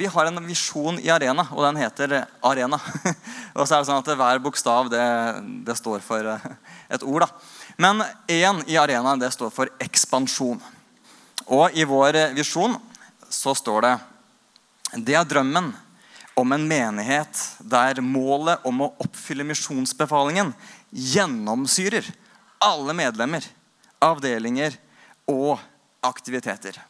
Vi har en visjon i Arena, og den heter Arena. og så er det sånn at Hver bokstav det, det står for eh, et ord. da. Men én i Arena det står for ekspansjon. Og i vår visjon så står det Det er drømmen om en menighet der målet om å oppfylle misjonsbefalingen gjennomsyrer alle medlemmer, avdelinger og aktiviteter.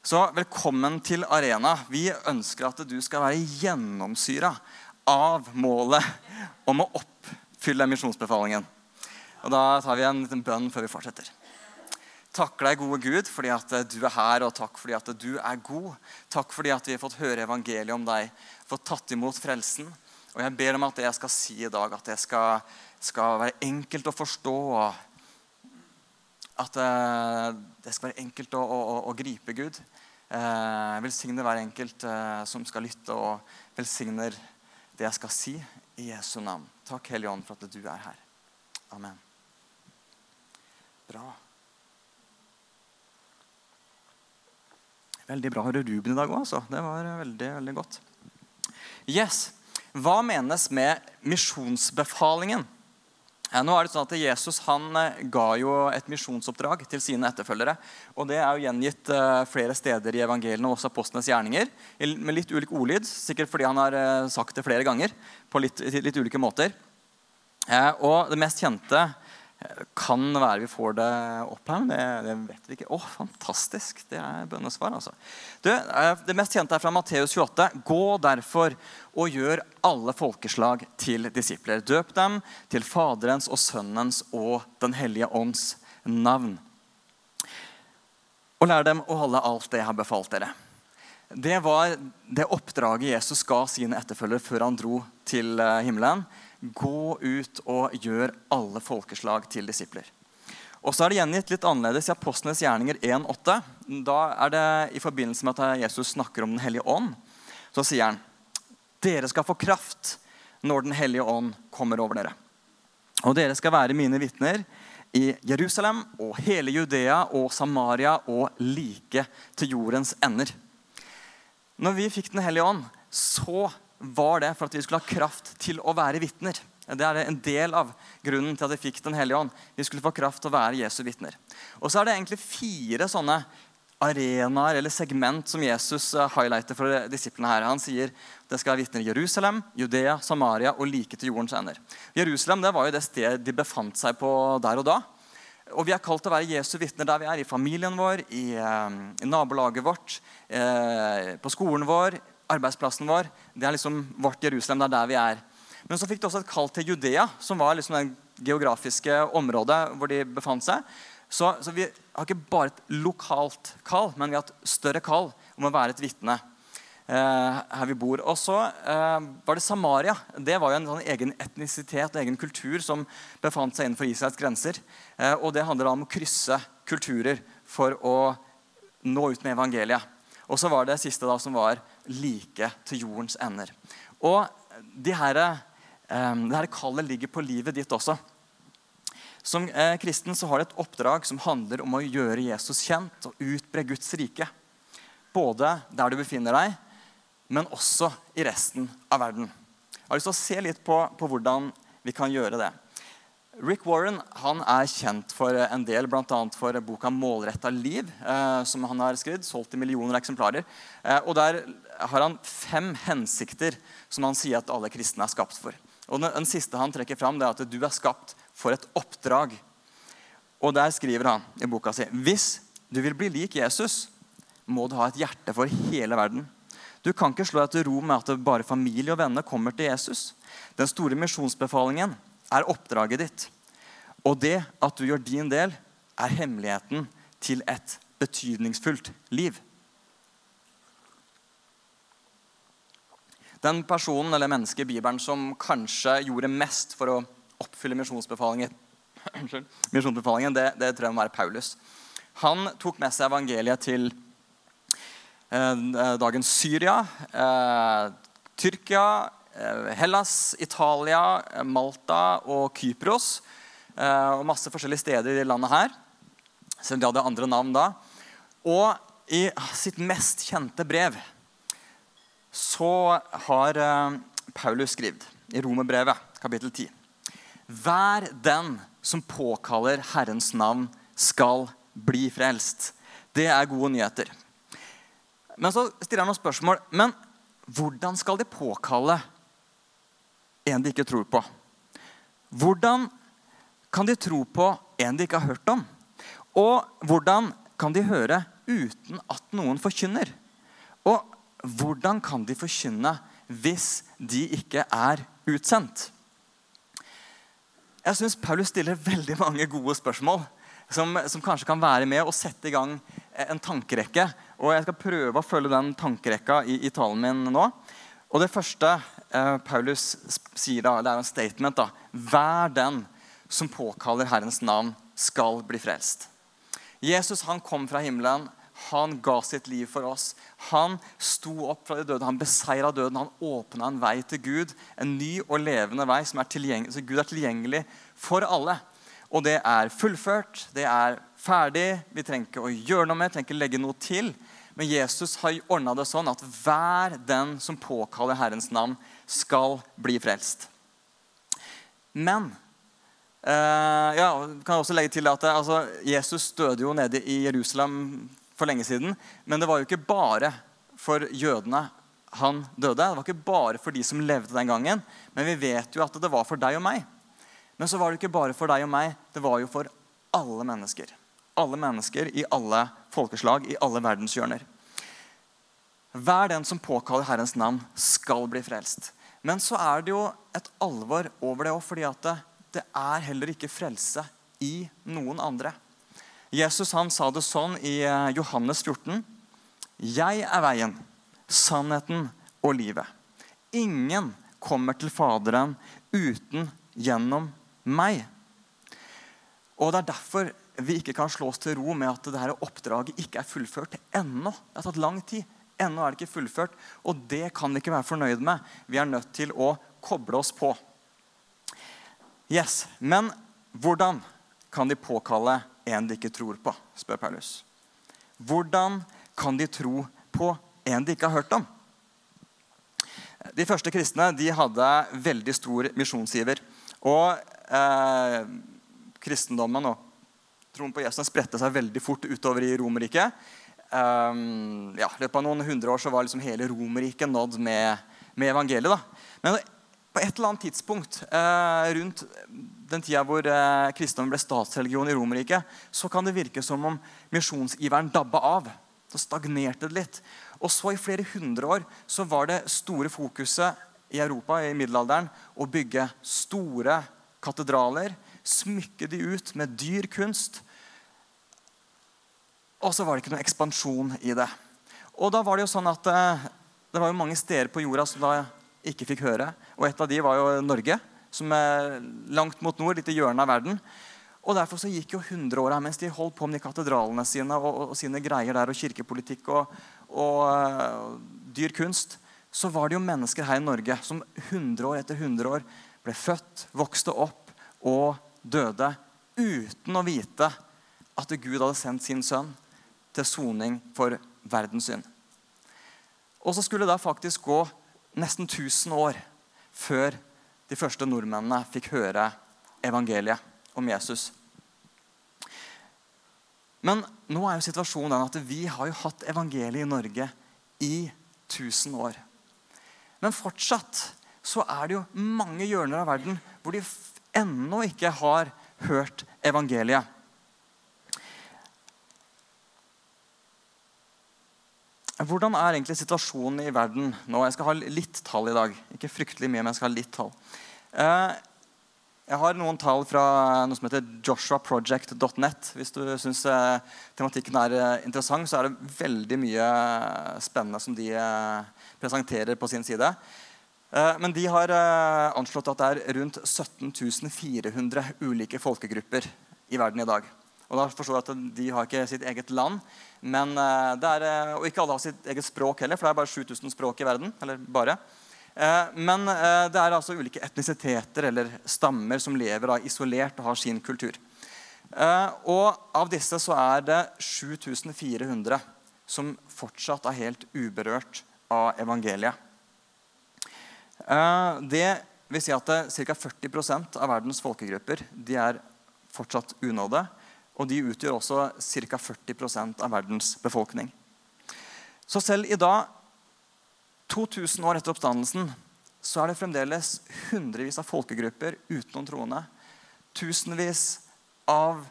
Så velkommen til Arena. Vi ønsker at du skal være gjennomsyra av målet om å oppfylle misjonsbefalingen. Og Da tar vi en liten bønn før vi fortsetter. Takk deg, gode Gud, fordi at du er her, og takk fordi at du er god. Takk fordi at vi har fått høre evangeliet om deg, fått tatt imot frelsen. Og jeg ber om at det jeg skal si i dag, at det skal, skal være enkelt å forstå. og at eh, det skal være enkelt å, å, å gripe Gud. Eh, velsigne hver enkelt eh, som skal lytte, og velsigner det jeg skal si, i Jesu navn. Takk, Hellige Ånd, for at du er her. Amen. Bra. Veldig bra Ruben i dag òg, altså. Det var veldig, veldig godt. Yes. Hva menes med misjonsbefalingen? Nå er det sånn at Jesus han eh, ga jo et misjonsoppdrag til sine etterfølgere. og Det er jo gjengitt eh, flere steder i evangeliene og også apostlenes gjerninger. Med litt ulik ordlyd, sikkert fordi han har eh, sagt det flere ganger. på litt, litt ulike måter. Og Det mest kjente kan være vi får det opp her, men det, det vet vi ikke. Å, fantastisk! Det er bønnesvar. altså. Det, det mest kjente er fra Matteus 28. Gå derfor og gjør alle folkeslag til disipler. Døp dem til Faderens og Sønnens og Den hellige ånds navn. Og lær dem å holde alt det jeg har befalt dere. Det var det oppdraget Jesus ga sine etterfølgere før han dro til eh, himmelen. Gå ut og gjør alle folkeslag til disipler. Og så er det gjengitt litt annerledes i Apostlenes gjerninger 1,8. Da er det i forbindelse med at Jesus snakker om Den hellige ånd. Så sier han dere skal få kraft når Den hellige ånd kommer over dere. Og dere skal være mine vitner i Jerusalem og hele Judea og Samaria og like til jordens ender. Når vi fikk Den hellige ånd, så var det for at vi skulle ha kraft til å være vitner. Det er en del av grunnen til at vi fikk Den hellige ånd. Vi skulle få kraft til å være Jesu vitner. Og så er det egentlig fire sånne arenaer eller segment som Jesus eh, highlighter for disiplene her. Han sier det skal være vitner i Jerusalem, Judea, Samaria og like til jordens ender. Jerusalem det var jo det stedet de befant seg på der og da. Og Vi er kalt til å være Jesu vitner der vi er. I familien vår, i, eh, i nabolaget vårt, eh, på skolen vår, arbeidsplassen vår. Det er liksom vårt Jerusalem. Det er der vi er. Men så fikk de også et kall til Judea, som var liksom det geografiske området hvor de befant seg. Så, så, vi har ikke bare et lokalt kall, men vi har et større kall om å være et vitne her vi bor. Og så eh, var det Samaria. Det var jo en sånn egen etnisitet og egen kultur som befant seg innenfor Israels grenser. Eh, og det handler da om å krysse kulturer for å nå ut med evangeliet. Og så var det siste da som var like til jordens ender. Og de her, eh, det her kallet ligger på livet ditt også. Som eh, kristen så har du et oppdrag som handler om å gjøre Jesus kjent og utbre Guds rike. Både der du befinner deg, men også i resten av verden. Jeg har lyst til å se litt på, på hvordan vi kan gjøre det. Rick Warren han er kjent for en del, bl.a. for boka 'Målretta liv', eh, som han har skrevet. Solgt i millioner eksemplarer. Eh, og Der har han fem hensikter som han sier at alle kristne er skapt for. Og Den, den siste han trekker fram, det er at du er skapt for et oppdrag. Og Der skriver han i boka si hvis du vil bli lik Jesus, må du ha et hjerte for hele verden. Du kan ikke slå deg til ro med at bare familie og venner kommer til Jesus. Den store misjonsbefalingen er oppdraget ditt. Og det at du gjør din del, er hemmeligheten til et betydningsfullt liv. Den personen eller mennesket i Bibelen som kanskje gjorde mest for å oppfylle misjonsbefalingen, det, det, tror jeg må være Paulus. Han tok med seg evangeliet til eh, dagens Syria, eh, Tyrkia, Eh, Hellas, Italia, eh, Malta og Kypros. Eh, og masse forskjellige steder i landet her. Selv om de hadde andre navn da. Og i sitt mest kjente brev så har eh, Paulus skrevet i Romerbrevet, kapittel 10. Vær den som påkaller Herrens navn, skal bli frelst. Det er gode nyheter. Men så stiller han noen spørsmål. Men hvordan skal de påkalle en de ikke tror på? Hvordan kan de tro på en de ikke har hørt om? Og hvordan kan de høre uten at noen forkynner? Og hvordan kan de forkynne hvis de ikke er utsendt? Jeg syns Paulus stiller veldig mange gode spørsmål som, som, kanskje kan være med og sette i gang en tankerekke. Og Jeg skal prøve å følge den tankerekka i, i talen min nå. Og Det første eh, Paulus sier, da, det er en statement. da, Hver den som påkaller Herrens navn, skal bli frelst. Jesus han kom fra himmelen. Han ga sitt liv for oss. Han sto opp fra de døde. Han beseira døden. Han åpna en vei til Gud. En ny og levende vei som er så Gud er tilgjengelig for alle. Og det er fullført. Det er ferdig. Vi trenger ikke å gjøre noe med, trenger ikke legge noe til. Men Jesus har ordna det sånn at hver den som påkaller Herrens navn, skal bli frelst. Men eh, ja, kan også legge til at altså, Jesus døde jo nede i Jerusalem for lenge siden. Men det var jo ikke bare for jødene han døde. Det var ikke bare for de som levde den gangen. Men vi vet jo at det var for deg og meg. Men så var det ikke bare for deg og meg. Det var jo for alle mennesker. Alle mennesker i alle folkeslag, i alle verdenshjørner. Hver den som påkaller Herrens navn, skal bli frelst. Men så er det jo et alvor over det òg, fordi at det, det er heller ikke frelse i noen andre. Jesus han sa det sånn i eh, Johannes 14.: Jeg er veien, sannheten og livet. Ingen kommer til Faderen uten gjennom meg. Og Det er derfor vi ikke kan slå oss til ro med at dette oppdraget ikke er fullført ennå. Det har tatt lang tid. Ennå er det ikke fullført. Og det kan vi ikke være fornøyd med. Vi er nødt til å koble oss på. Yes, Men hvordan kan de påkalle en de ikke tror på? spør Paulus. Hvordan kan de tro på en de ikke har hørt om? De første kristne de hadde veldig stor misjonsiver. Og eh, kristendommen og troen på Jesus spredte seg veldig fort utover i Romerriket. Um, ja, I løpet av noen hundre år så var liksom hele Romerriket nådd med, med evangeliet. Da. Men på et eller annet tidspunkt uh, rundt den tida hvor uh, kristendommen ble statsreligion i Romerriket, så kan det virke som om misjonsiveren dabba av. Så stagnerte det litt. Og så i flere hundre år så var det store fokuset i Europa i middelalderen å bygge store katedraler, smykke de ut med dyr kunst. Og så var det ikke noe ekspansjon i det. Og da var det jo sånn at eh, det var jo mange steder på jorda som da ikke fikk høre. Og et av de var jo Norge, som er langt mot nord, litt i hjørnet av verden. Og Derfor så gikk jo hundreåra mens de holdt på med de katedralene sine og, og, og, sine greier der, og kirkepolitikk og, og uh, dyr kunst, så var det jo mennesker her i Norge som hundre år etter hundre år ble født, vokste opp og døde uten å vite at Gud hadde sendt sin sønn til soning for verdens synd. Og så skulle det da faktisk gå nesten 1000 år før de første nordmennene fikk høre evangeliet om Jesus. Men nå er jo situasjonen den at vi har jo hatt evangeliet i Norge i 1000 år. Men fortsatt så er det jo mange hjørner av verden hvor de ennå ikke har hørt evangeliet. Hvordan er egentlig situasjonen i verden nå? Jeg skal ha litt tall i dag. Ikke fryktelig mye, men jeg skal ha litt tall. Eh, jeg har noen tall fra noe som heter joshuaproject.net. Hvis du syns eh, tematikken er eh, interessant, så er det veldig mye spennende som de presenterer på sin side. Men de har anslått at det er rundt 17 400 ulike folkegrupper i verden i dag. Og da forstår jeg at De har ikke sitt eget land, men eh, det er, eh, og ikke alle har sitt eget språk heller, for det er bare 7000 språk i verden. eller bare. Eh, men det er altså ulike etnisiteter eller stammer som lever isolert og har sin kultur. Og av disse så er det 7400 som fortsatt er helt uberørt av evangeliet. Det vil si at ca. 40% av verdens folkegrupper de er fortsatt unådde. Og de utgjør også ca. 40% av verdens befolkning. Så selv i dag, 2000 år etter oppstandelsen, så er det fremdeles hundrevis av folkegrupper uten noen troende. Tusenvis av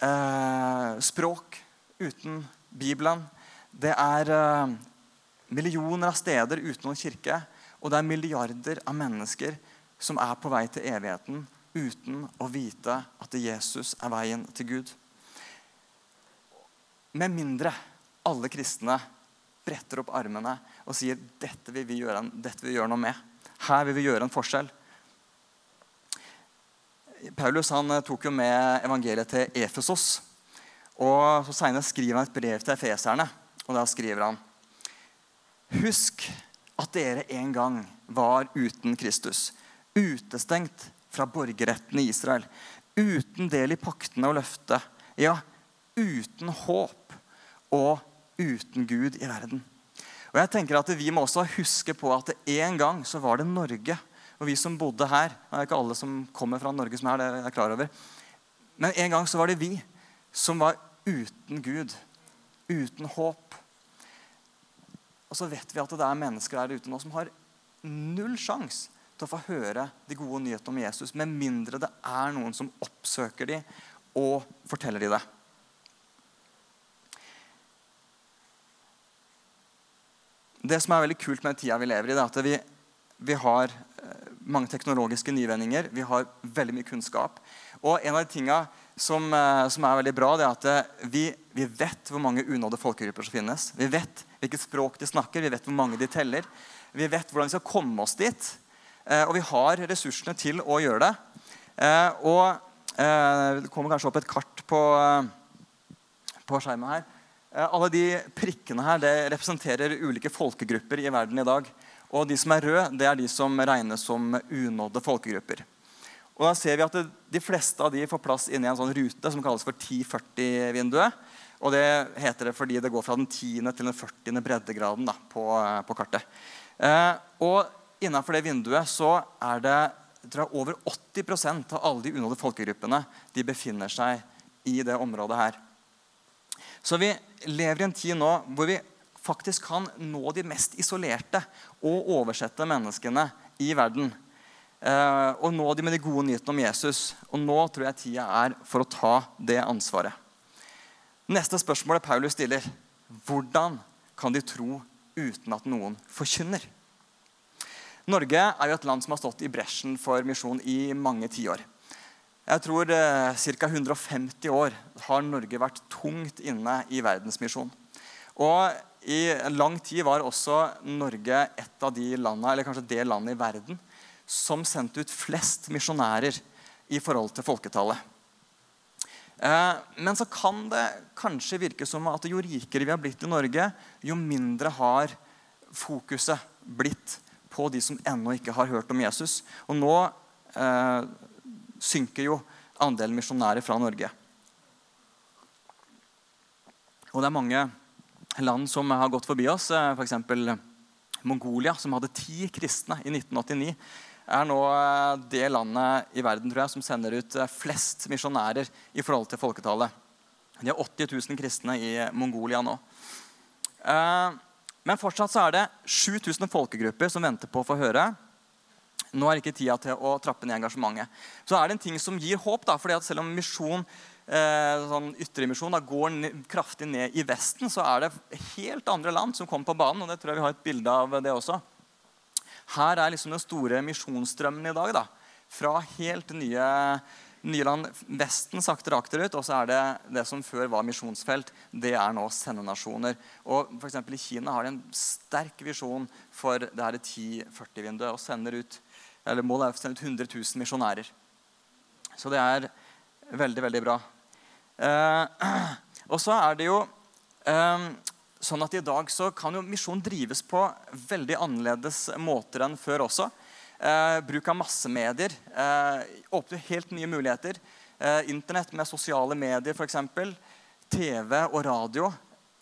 eh, språk uten Bibelen. Det er eh, millioner av steder uten noen kirke. Og det er milliarder av mennesker som er på vei til evigheten uten å vite at Jesus er veien til Gud. Med mindre alle kristne bretter opp armene og sier dette vil vi gjøre, dette vil vi gjøre noe med. Her vil vi gjøre en forskjell. Paulus han tok jo med evangeliet til Efesos. Og så Senere skriver han et brev til efeserne. og Da skriver han Husk at dere en gang var uten Kristus, utestengt fra borgerretten i Israel, uten del i paktene og løftet, ja, uten håp og uten Gud i verden. Og jeg tenker at Vi må også huske på at en gang så var det Norge og vi som bodde her. Det er ikke alle som kommer fra Norge som er det er jeg klar over. Men en gang så var det vi som var uten Gud, uten håp. Og så vet vi at det er mennesker der ute nå som har null sjanse til å få høre de gode nyhetene om Jesus, med mindre det er noen som oppsøker dem og forteller dem det. Det som er veldig kult med den tida vi lever i, det er at vi, vi har eh, mange teknologiske nyvendinger. Vi har veldig mye kunnskap. Og en av de tingene som, eh, som, er veldig bra, det er at eh, vi, vi, vet hvor mange unådde folkegrupper som finnes. Vi vet hvilket språk de snakker, vi vet hvor mange de teller. Vi vet hvordan vi skal komme oss dit. Eh, og vi har ressursene til å gjøre det. Og det kommer kanskje opp et kart på, på skjermen her. Alle de prikkene her det representerer ulike folkegrupper i verden i dag. Og de som er røde, det er de som regnes som unådde folkegrupper. Og da ser vi at De fleste av de får plass inni en sånn rute som kalles for 1040-vinduet. Og Det heter det fordi det går fra den 10. til den 40. breddegraden da, på, på, kartet. Eh, og Innenfor det vinduet så er det jeg, over 80% av alle de unådde folkegruppene de befinner seg i det området her. Så vi lever i en tid nå hvor vi faktisk kan nå de mest isolerte og oversette menneskene i verden Eh, og nå de med de gode nyhetene om Jesus. Og nå tror jeg tida er for å ta det ansvaret. Neste spørsmål Paulus stiller. Hvordan kan de tro uten at noen forkynner? Norge er jo et land som har stått i bresjen for misjon i mange tiår. Jeg tror eh, Ca. 150 år har Norge vært tungt inne i verdensmisjon. Og I lang tid var også Norge et av de landene, eller kanskje det landet i verden som sendte ut flest misjonærer i forhold til folketallet. Eh, men så kan det kanskje virke som at jo rikere vi har blitt i Norge, jo mindre har fokuset blitt på de som ennå ikke har hørt om Jesus. Og nå eh, synker jo andelen misjonærer fra Norge. Og det er mange land som har gått forbi oss. f.eks. For Mongolia, som hadde ti kristne i 1989 er nå eh, det landet i verden tror jeg, som sender ut eh, flest misjonærer i forhold til folketallet. De har 80 000 kristne i Mongolia nå. Eh, men fortsatt så er det 7000 folkegrupper som venter på å få høre. Nå er ikke tida til å trappe ned engasjementet. Så er det en ting som gir håp. da, fordi at Selv om misjon, sånn ytremisjon går kraftig ned i Vesten, så er det helt andre land som kommer på banen. og det tror jeg vi har et bilde av det også. Her er liksom den store misjonsstrømmen i dag. da. Fra helt nye, nye land Vesten saktere akterut. Og så er det det som før var misjonsfelt, det er nå sendenasjoner. Og for I Kina har de en sterk visjon for det her 10-40-vinduet. og sender ut, eller Målet er å sende ut 100 000 misjonærer. Så det er veldig, veldig bra. Eh, og så er det jo eh, sånn at I dag så kan jo misjon drives på veldig annerledes måter enn før også. Eh, bruk av massemedier eh, åpner helt nye muligheter. Eh, Internett med sosiale medier, f.eks. TV og radio.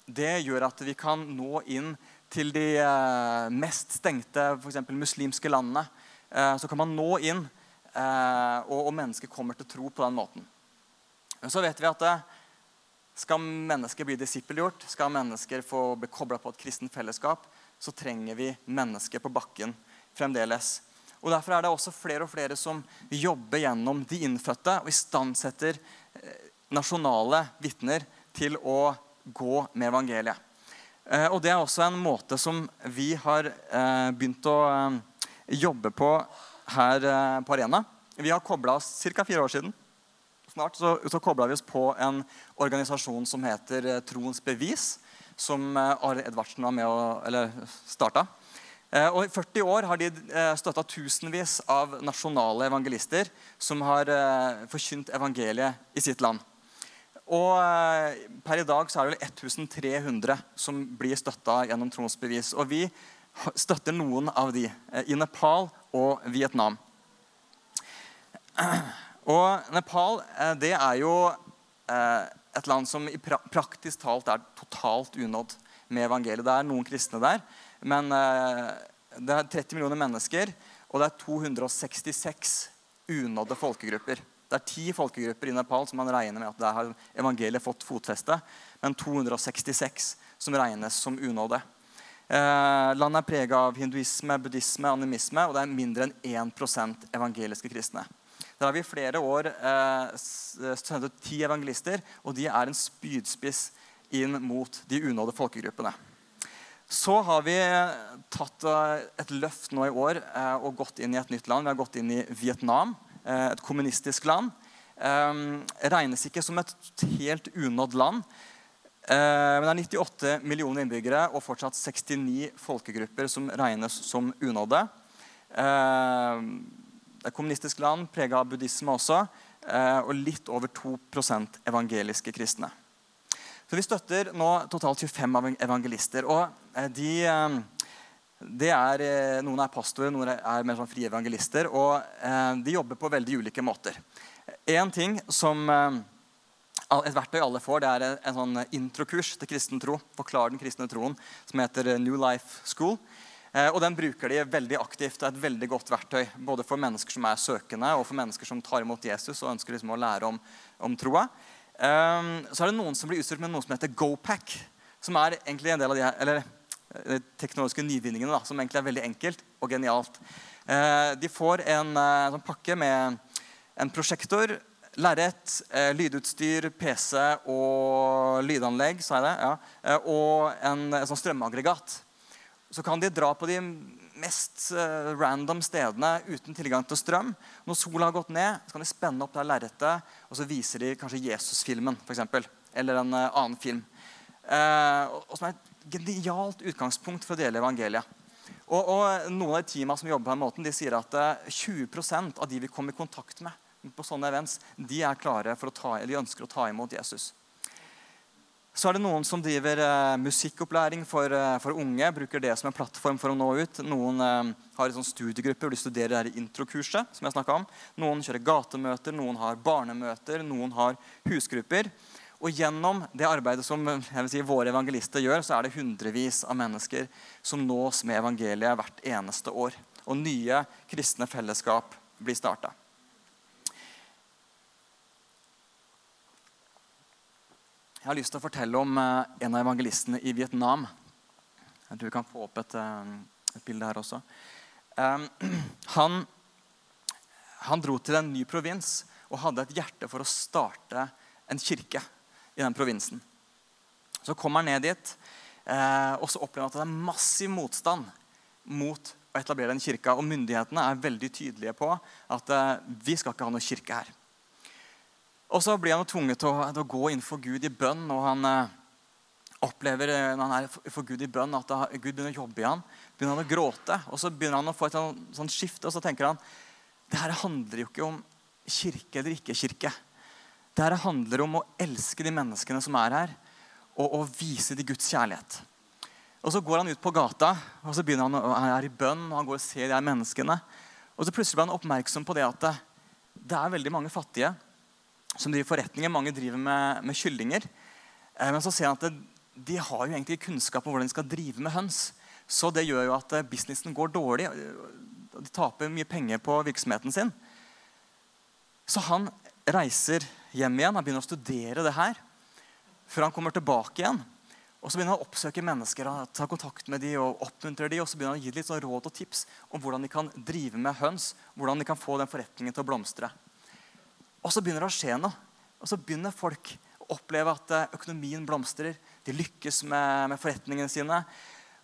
Det gjør at vi kan nå inn til de eh, mest stengte for muslimske landene. Eh, så kan man nå inn, eh, og, og, mennesker kommer til tro på den måten. Men så vet vi at skal mennesker bli disippelgjort, skal mennesker få bli kobla på et kristent fellesskap, så trenger vi mennesker på bakken fremdeles. Og Derfor er det også flere og flere som jobber gjennom de innfødte og istandsetter nasjonale vitner til å gå med evangeliet. Eh, og Det er også en måte som vi har eh, begynt å eh, jobbe på her på Arena. Vi har kobla oss ca. fire år siden. Snart så, så kobla vi oss på en organisasjon som heter Troens bevis, som Are Edvardsen var med å, eller starta. Og I 40 år har de støtta tusenvis av nasjonale evangelister som har forkynt evangeliet i sitt land. Og eh, Per i dag så er det vel 1300 som blir støtta gjennom trosbevis. Og vi støtter noen av de eh, i Nepal og Vietnam. Og Nepal eh, det er jo et land som praktisk talt er totalt unådd med evangeliet. Det er noen kristne der, men det er 30 millioner mennesker, og det er 266 unådde folkegrupper. Det er ti folkegrupper i Nepal som man regner med at der har evangeliet fått fotfeste. Men 266 som regnes som unådde. Eh, landet er prega av hinduisme, buddhisme, animisme, og det er mindre enn 1% evangeliske kristne. Der har vi i flere år eh, sendt ut ti evangelister, og de er en spydspiss inn mot de unådde folkegruppene. Så har vi tatt eh, et løft nå i år eh, og gått inn i et nytt land. Vi har gått inn i Vietnam. Eh, et kommunistisk land. Eh, regnes ikke som et helt unådd land. Eh, men det er 98 millioner innbyggere og fortsatt 69 folkegrupper som regnes som unådde. Det er et kommunistisk land prega av buddhisme også, og litt over 2% evangeliske kristne. Så Vi støtter nå totalt 25 evangelister. og de er, eh, noen er pastorer, noen er mer sånn frie evangelister. Og eh, de jobber på veldig ulike måter. En ting som eh, Et verktøy alle får, det er en, sånn introkurs til kristen tro. Forklar den kristne troen, som heter New Life School. Eh, og Den bruker de veldig aktivt. Det er et veldig godt verktøy både for mennesker som er søkende, og for mennesker som tar imot Jesus og ønsker liksom å lære om, om troa. Eh, så er det noen som blir utstyrt med noe som heter GoPack. Som er egentlig en del av de her, eller de teknologiske nyvinningene, da, som egentlig er veldig enkelt og genialt. Eh, de får en en sånn pakke med en prosjektor, lerret, eh, lydutstyr, PC og lydanlegg sa jeg det, ja, eh, og en, en sånn strømaggregat. Så kan de dra på de mest eh, random stedene uten tilgang til strøm. Når sola har gått ned, så kan de spenne opp det lerretet, og så viser de kanskje Jesus-filmen. Eksempel, eller en annen film. Uh, og som er genialt utgangspunkt for å dele evangeliet. Og, og Noen av de teamene som jobber på den måten, de sier at 20 eh, av de vi kommer i kontakt med, på sånne events, de er klare for å ta, eller ønsker å ta imot Jesus. Så er det noen som driver eh, musikkopplæring for, eh, for, unge. Bruker det som en plattform for å nå ut. Noen har en sånn studiegruppe hvor de studerer det introkurset. som jeg om. Noen kjører gatemøter, noen har barnemøter, noen har husgrupper. Og gjennom det arbeidet som si, våre evangelister gjør, så er det hundrevis av mennesker som nås med evangeliet hvert eneste år. Og nye kristne fellesskap blir starta. Jeg har lyst til å fortelle om eh, en av evangelistene i Vietnam. Jeg tror vi kan få opp et, eh, et bilde her også. Um, han, han dro til en ny provins og hadde et hjerte for å starte en kirke i den provinsen. Så kommer han ned dit, eh, og så opplever han at det er massiv motstand mot å etablere den kirka. Og myndighetene er veldig tydelige på at eh, vi skal ikke ha noe kirke her. Og så blir han tvunget til å, til å, gå inn for Gud i bønn. og han eh, opplever når han er for Gud i bønn, at Gud begynner å jobbe i ham. begynner han å gråte. og Så begynner han å få et sånt, sånt skifte, og så tenker han det her handler jo ikke om kirke eller ikke kirke. Dette handler om å elske de menneskene som er her, og å vise de Guds kjærlighet. Og Så går han ut på gata og så begynner han, han er i bønn og han går og ser de her menneskene. Og så plutselig blir han oppmerksom på det at det, det er veldig mange fattige som driver forretninger. Mange driver med, med kyllinger. Eh, men så ser han at det, de har jo egentlig kunnskap om hvordan de skal drive med høns. Så det gjør jo at eh, businessen går dårlig. De taper mye penger på virksomheten sin. Så han reiser hjem igjen. Han begynner å studere det her. Før han kommer tilbake igjen. Og så begynner han å oppsøke mennesker og ta kontakt med de og oppmuntre de, og så begynner han å gi litt sånn råd og tips om hvordan de kan drive med høns. hvordan de kan få den forretningen til å blomstre. Og så begynner det å skje noe. Og så begynner folk å oppleve at eh, økonomien blomstrer. De lykkes med, med forretningene sine.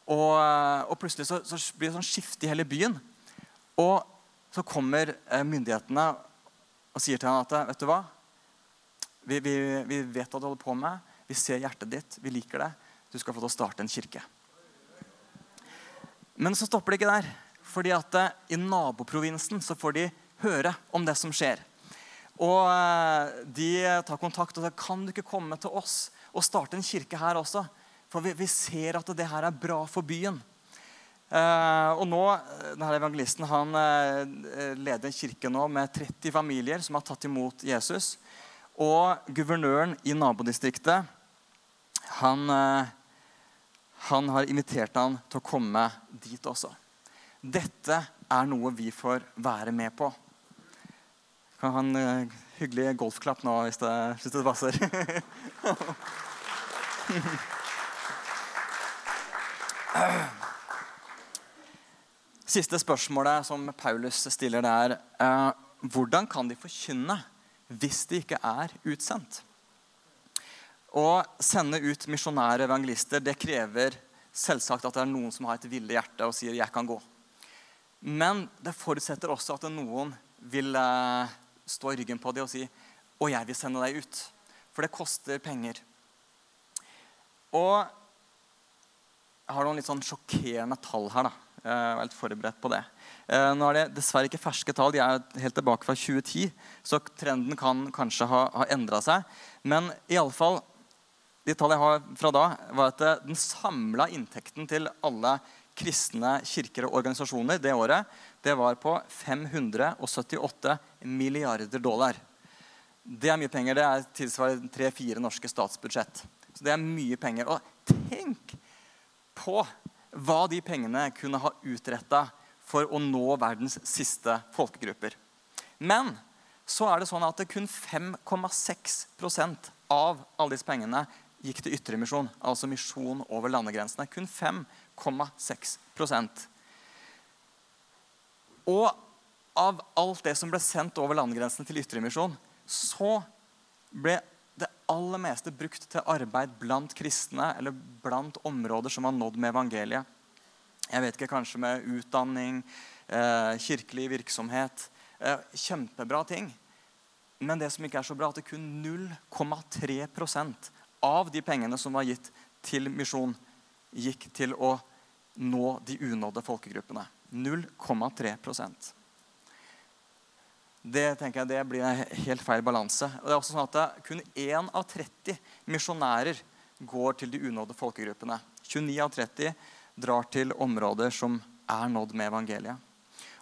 Og, eh, og plutselig så, så, blir det sånn skifte i hele byen. Og så kommer eh, myndighetene og sier til ham at vet du hva? Vi, vi, vi, vet hva du holder på med. Vi ser hjertet ditt. Vi liker det. Du skal få til å starte en kirke. Men så stopper det ikke der. fordi at I naboprovinsen så får de høre om det som skjer. Og eh, De tar kontakt og sier kan du ikke komme til oss og starte en kirke her også. For vi, vi ser at det her er bra for byen. Uh, og nå, denne Evangelisten han uh, leder en kirke nå med 30 familier som har tatt imot Jesus. Og guvernøren i nabodistriktet han, uh, han har invitert han til å komme dit også. Dette er noe vi får være med på. Kan ha en hyggelig golfklapp nå hvis det, hvis det passer. Siste spørsmålet som Paulus stiller, det er eh, hvordan kan de forkynne hvis de ikke er utsendt? Å sende ut misjonære evangelister det krever selvsagt at det er noen som har et ville hjerte og sier 'jeg kan gå'. Men det forutsetter også at noen vil eh, stå i ryggen på dem og si 'og jeg vil sende deg ut'. For det koster penger. Og jeg har noen litt sånn sjokkerende tall her. da. Jeg er helt forberedt på det. Eh, nå er det dessverre ikke ferske tall. De er helt tilbake fra 2010. Så trenden kan kanskje ha, ha endra seg. Men i alle fall, de tallene jeg har fra da, var at den samla inntekten til alle kristne kirker og organisasjoner det året det var på 578 milliarder dollar. Det er mye penger. Det er tilsvarer tre-fire norske statsbudsjett. Så det er mye penger. Og tenk på hva de pengene kunne ha utretta for å nå verdens siste folkegrupper. Men så er det sånn at kun 5,6% av alle disse pengene gikk til ytremisjon, altså misjon over landegrensene. Kun 5,6% Og av alt det som ble sendt over landegrensene til ytremisjon, så ble det aller meste brukt til arbeid blant kristne eller blant områder som var nådd med evangeliet. Jeg vet ikke, Kanskje med utdanning, eh, kirkelig virksomhet. Eh, kjempebra ting. Men det som ikke er så bra, at det kun 0,3% av de pengene som var gitt til misjon, gikk til å nå de unådde folkegruppene. 0,3% det tenker jeg det blir en helt feil balanse. Og det er også sånn at Kun 1 av 30 misjonærer går til de unådde folkegruppene. 29 av 30 drar til områder som er nådd med evangeliet.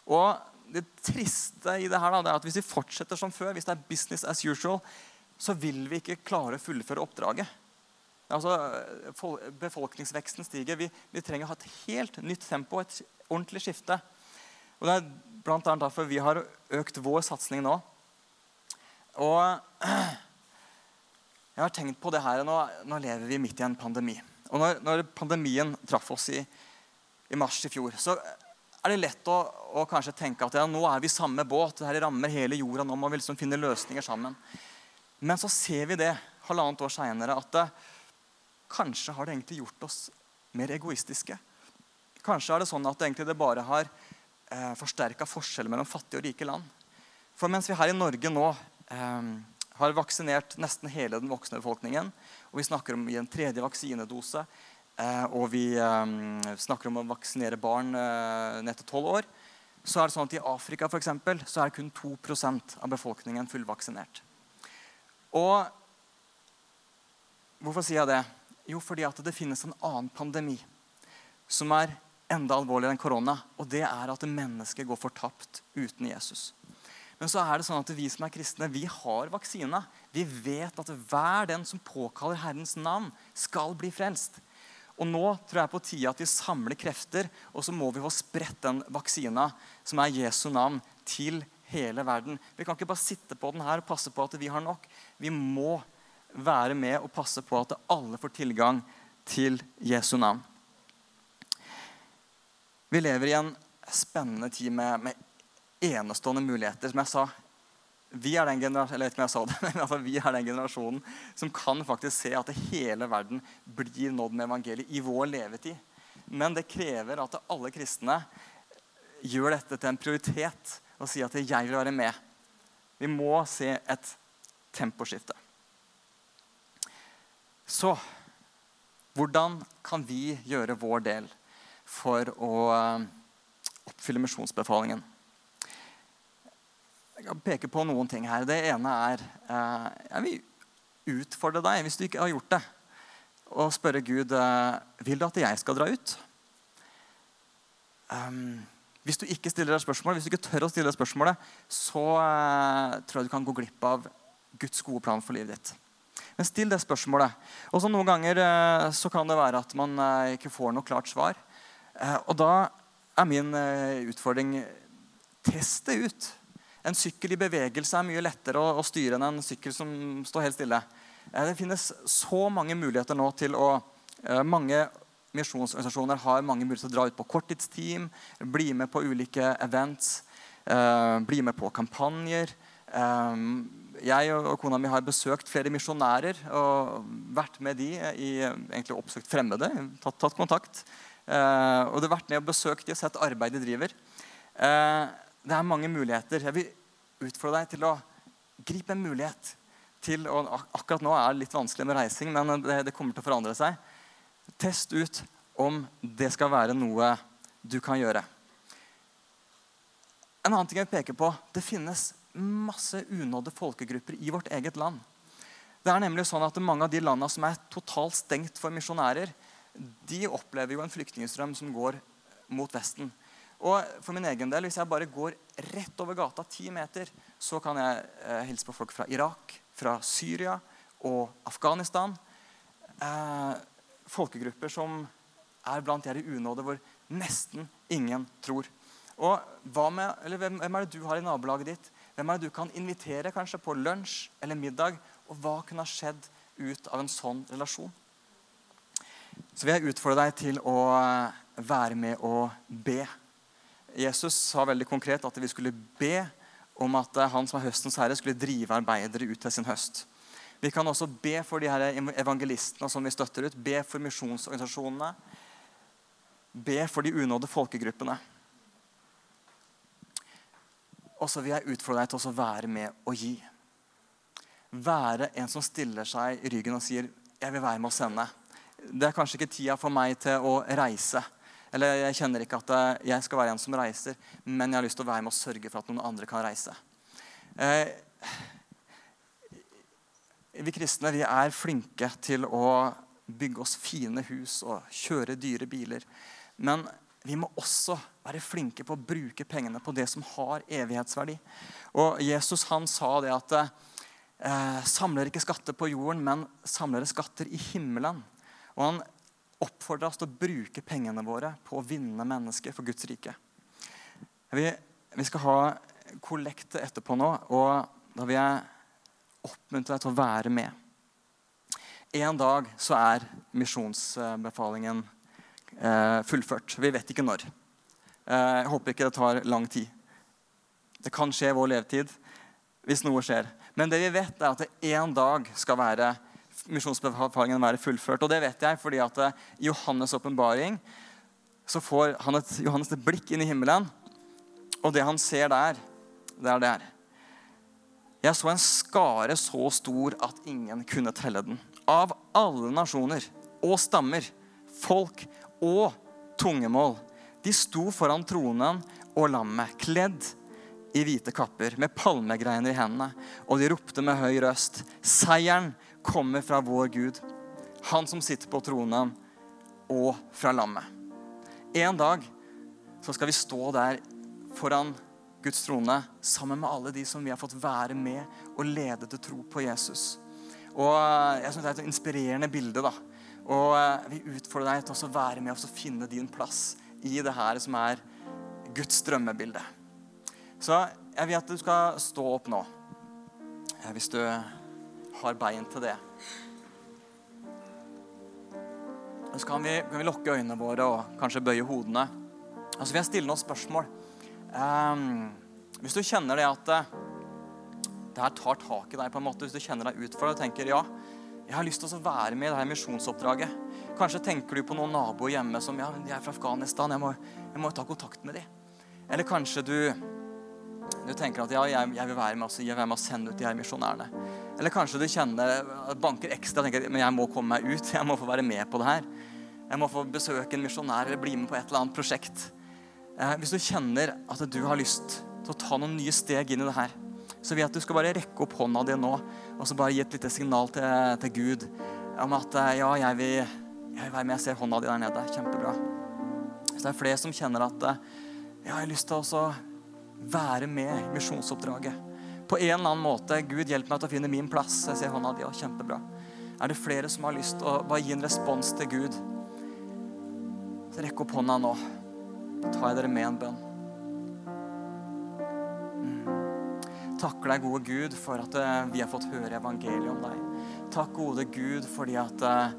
Og Det triste i det her da, det er at hvis vi fortsetter som før, hvis det er business as usual, så vil vi ikke klare å fullføre oppdraget. Altså, befolkningsveksten stiger. Vi, vi trenger å ha et helt nytt tempo, et ordentlig skifte. Og Det er bl.a. derfor vi har økt vår satsing nå. Og jeg har tenkt på det her, Nå, nå lever vi midt i en pandemi. Og når, når pandemien traff oss i, i, mars i fjor, så er det lett å, å kanskje tenke at ja, nå er vi i samme båt. Dette rammer hele jorda. Nå må vi liksom finne løsninger sammen. Men så ser vi det halvannet år seinere at det, kanskje har det egentlig gjort oss mer egoistiske. Kanskje er det sånn at det egentlig det bare har eh, forsterka forskjellen mellom fattige og rike land. For mens vi her i Norge nå eh, har vaksinert nesten hele den voksne befolkningen, og vi snakker om gi en tredje vaksinedose, eh, og vi eh, snakker om å vaksinere barn eh, ned til tolv år, så er det sånn at i Afrika for eksempel, så er kun 2% av befolkningen fullvaksinert. Og hvorfor sier jeg det? Jo, fordi at det finnes en annen pandemi som er enda alvorligere enn korona. Og det er at mennesket går fortapt uten Jesus. Men så er det sånn at vi som er kristne, vi har vaksine. Vi vet at hver den som påkaller Herrens navn, skal bli frelst. Og nå tror jeg på tide at vi samler krefter, og så må vi få spredt den vaksina, som er Jesu navn, til hele verden. Vi kan ikke bare sitte på den her og passe på at vi har nok. Vi må være med og passe på at alle får tilgang til Jesu navn. Vi lever i en spennende tid med, med enestående muligheter. Som jeg sa, vi er den generasjonen, det, vi er den generasjonen som kan faktisk se at hele verden blir nådd med evangeliet i vår levetid. Men det krever at alle kristne gjør dette til en prioritet og sier at 'jeg vil være med'. Vi må se et temposkifte. Så hvordan kan vi gjøre vår del for å eh, oppfylle misjonsbefalingen? Jeg kan peke på noen ting her. Det ene er eh, Jeg vil utfordre deg, hvis du ikke har gjort det, og spørre Gud eh, vil du at jeg skal dra ut. Um, hvis du ikke stiller deg spørsmål, hvis du ikke tør å stille deg spørsmålet, så tror jeg du kan gå glipp av Guds gode plan for livet ditt. Men still det spørsmålet. Og Noen ganger så kan det være at man ikke får noe klart svar. og da er min utfordring test det ut. En sykkel i bevegelse er mye lettere å, å styre enn en sykkel som står helt stille. Eh, det finnes så mange muligheter nå til å eh, Mange misjonsorganisasjoner har mange muligheter til å dra ut på korttidsteam, bli med på ulike events, eh, bli med på kampanjer. Jeg og kona mi har besøkt flere misjonærer og vært med de i egentlig oppsøkt fremmede. Tatt, tatt kontakt. og det har vært med og besøkt de og sett arbeidet de driver. Det er mange muligheter. Jeg vil utfordre deg til å gripe en mulighet til å, Akkurat nå er det litt vanskelig med reising, men det, det kommer til å forandre seg. Test ut om det skal være noe du kan gjøre. En annen ting jeg vil peke på, Det finnes masse unådde folkegrupper i vårt eget land. Det er nemlig sånn at Mange av de landene som er totalt stengt for misjonærer, de opplever jo en flyktningstrøm som går mot Vesten. Og for min egen del, Hvis jeg bare går rett over gata ti meter, så kan jeg eh, hilse på folk fra Irak, fra Syria og Afghanistan. Eh, folkegrupper som er blant de i unåde hvor nesten ingen tror. Og med, hvem, hvem, er det du har i nabolaget ditt? Hvem er det du kan invitere kanskje på lunsj eller middag? Og hva kunne ha skjedd ut av en sånn relasjon? Så vil jeg utfordre deg til å eh, være med og be Jesus sa veldig konkret at vi skulle be om at han som er høstens herre, skulle drive arbeidere ut til sin høst. Vi kan også be for de her evangelistene som vi støtter ut. Be for misjonsorganisasjonene. Be for de unådde folkegruppene. Og så vil jeg utfordre deg til å være med og gi. Være en som stiller seg i ryggen og sier 'Jeg vil være med å sende'. Det er kanskje ikke tida for meg til å reise. Eller jeg kjenner ikke at jeg skal være en som reiser, men jeg har lyst til å være med og sørge for at noen andre kan reise. Eh, vi kristne vi er flinke til å bygge oss fine hus og kjøre dyre biler. Men vi må også være flinke på å bruke pengene på det som har evighetsverdi. Og Jesus han sa det at eh, samler ikke skatter på jorden, men samler skatter i himmelen. Og han oppfordrer oss til å bruke pengene våre på å vinne mennesker for Guds rike. Vi, vi skal ha kollekt etterpå nå, og da vil jeg oppmuntre deg til å være med. En dag så er misjonsbefalingen eh, fullført. Vi vet ikke når. Eh, jeg håper ikke det tar lang tid. Det kan skje i vår levetid hvis noe skjer. Men det vi vet, er at det en dag skal være misjonsbefalingen være fullført. Og det vet jeg fordi at eh, i Johannes' åpenbaring så får han et, Johannes et blikk inn i himmelen. Og det han ser der, det er det her. Jeg så en skare så stor at ingen kunne telle den. Av alle nasjoner og stammer, folk og tungemål. De sto foran tronen og lammet, kledd i hvite kapper, med palmegreiner i hendene. Og de ropte med høy røst, seieren kommer fra vår Gud, han som sitter på tronen, og fra lammet. En dag så skal vi stå der foran Guds trone sammen med alle de som vi har fått være med og lede til tro på Jesus. Og Jeg synes Det er et inspirerende bilde. da. Og eh, vi utfordrer deg til å være med og finne din plass i det her som er Guds drømmebilde. Så jeg vil at du skal stå opp nå, eh, hvis du har bein til det. Og så kan vi, kan vi lukke øynene våre og kanskje bøye hodene. Og så vil jeg stille noen spørsmål. Um, hvis du kjenner det at uh, det her tar tak i deg, på en måte, hvis du kjenner deg utfordret og tenker ja, jeg har lyst til å være med i det her misjonsoppdraget. Kanskje tenker du på noen naboer hjemme som ja, de er fra Afghanistan. Jeg må, jeg må ta kontakt med dem. Eller kanskje du, du tenker at ja, jeg, jeg, vil være med, jeg, vil være med, å sende ut de her misjonærene. Eller kanskje du kjenner banker ekstra og tenker men jeg må komme meg ut. Jeg må få være med på det her. Jeg må få besøke en misjonær eller bli med på et eller annet prosjekt. Eh, hvis du kjenner at du har lyst til å ta noen nye steg inn i det her, så vil jeg at du skal bare rekke opp hånda di nå og så bare gi et lite signal til, til Gud om at eh, ja, jeg vil, jeg vil, være med. Jeg ser hånda di der nede. Kjempebra. Så det er flere som kjenner at eh, ja, jeg har lyst til å være med i misjonsoppdraget. På en eller annen måte. Gud, hjelp meg til å finne min plass. Jeg ser hånda di. Og kjempebra. Er det flere som har lyst til å bare gi en respons til Gud? Så rekk opp hånda nå. Da tar jeg dere med en bønn. Takker deg, gode Gud, for at eh, vi har fått høre evangeliet om deg. Takk, gode Gud, fordi at uh,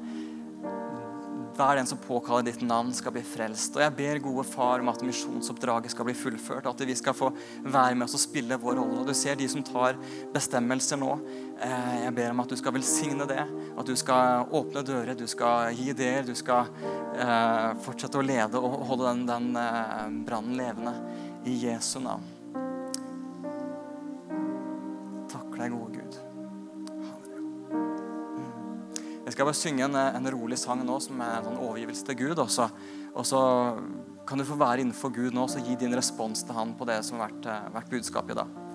hver den som påkaller ditt navn, skal bli frelst. Og jeg ber, gode far, om at misjonsoppdraget skal bli fullført. At vi skal få være med oss og spille vår rolle. Og du ser de som tar bestemmelser nå. Uh, jeg ber om at du skal velsigne det. At du skal åpne dører, du skal gi ideer. Du skal uh, fortsette å lede og holde den, den brannen levende. I Jesu navn. Jeg skal bare synge en, en, rolig sang nå som er en sånn overgivelse til Gud. Også. og så kan du få være innenfor Gud nå og gi din respons til Han på det som har vært, vært budskapet i dag.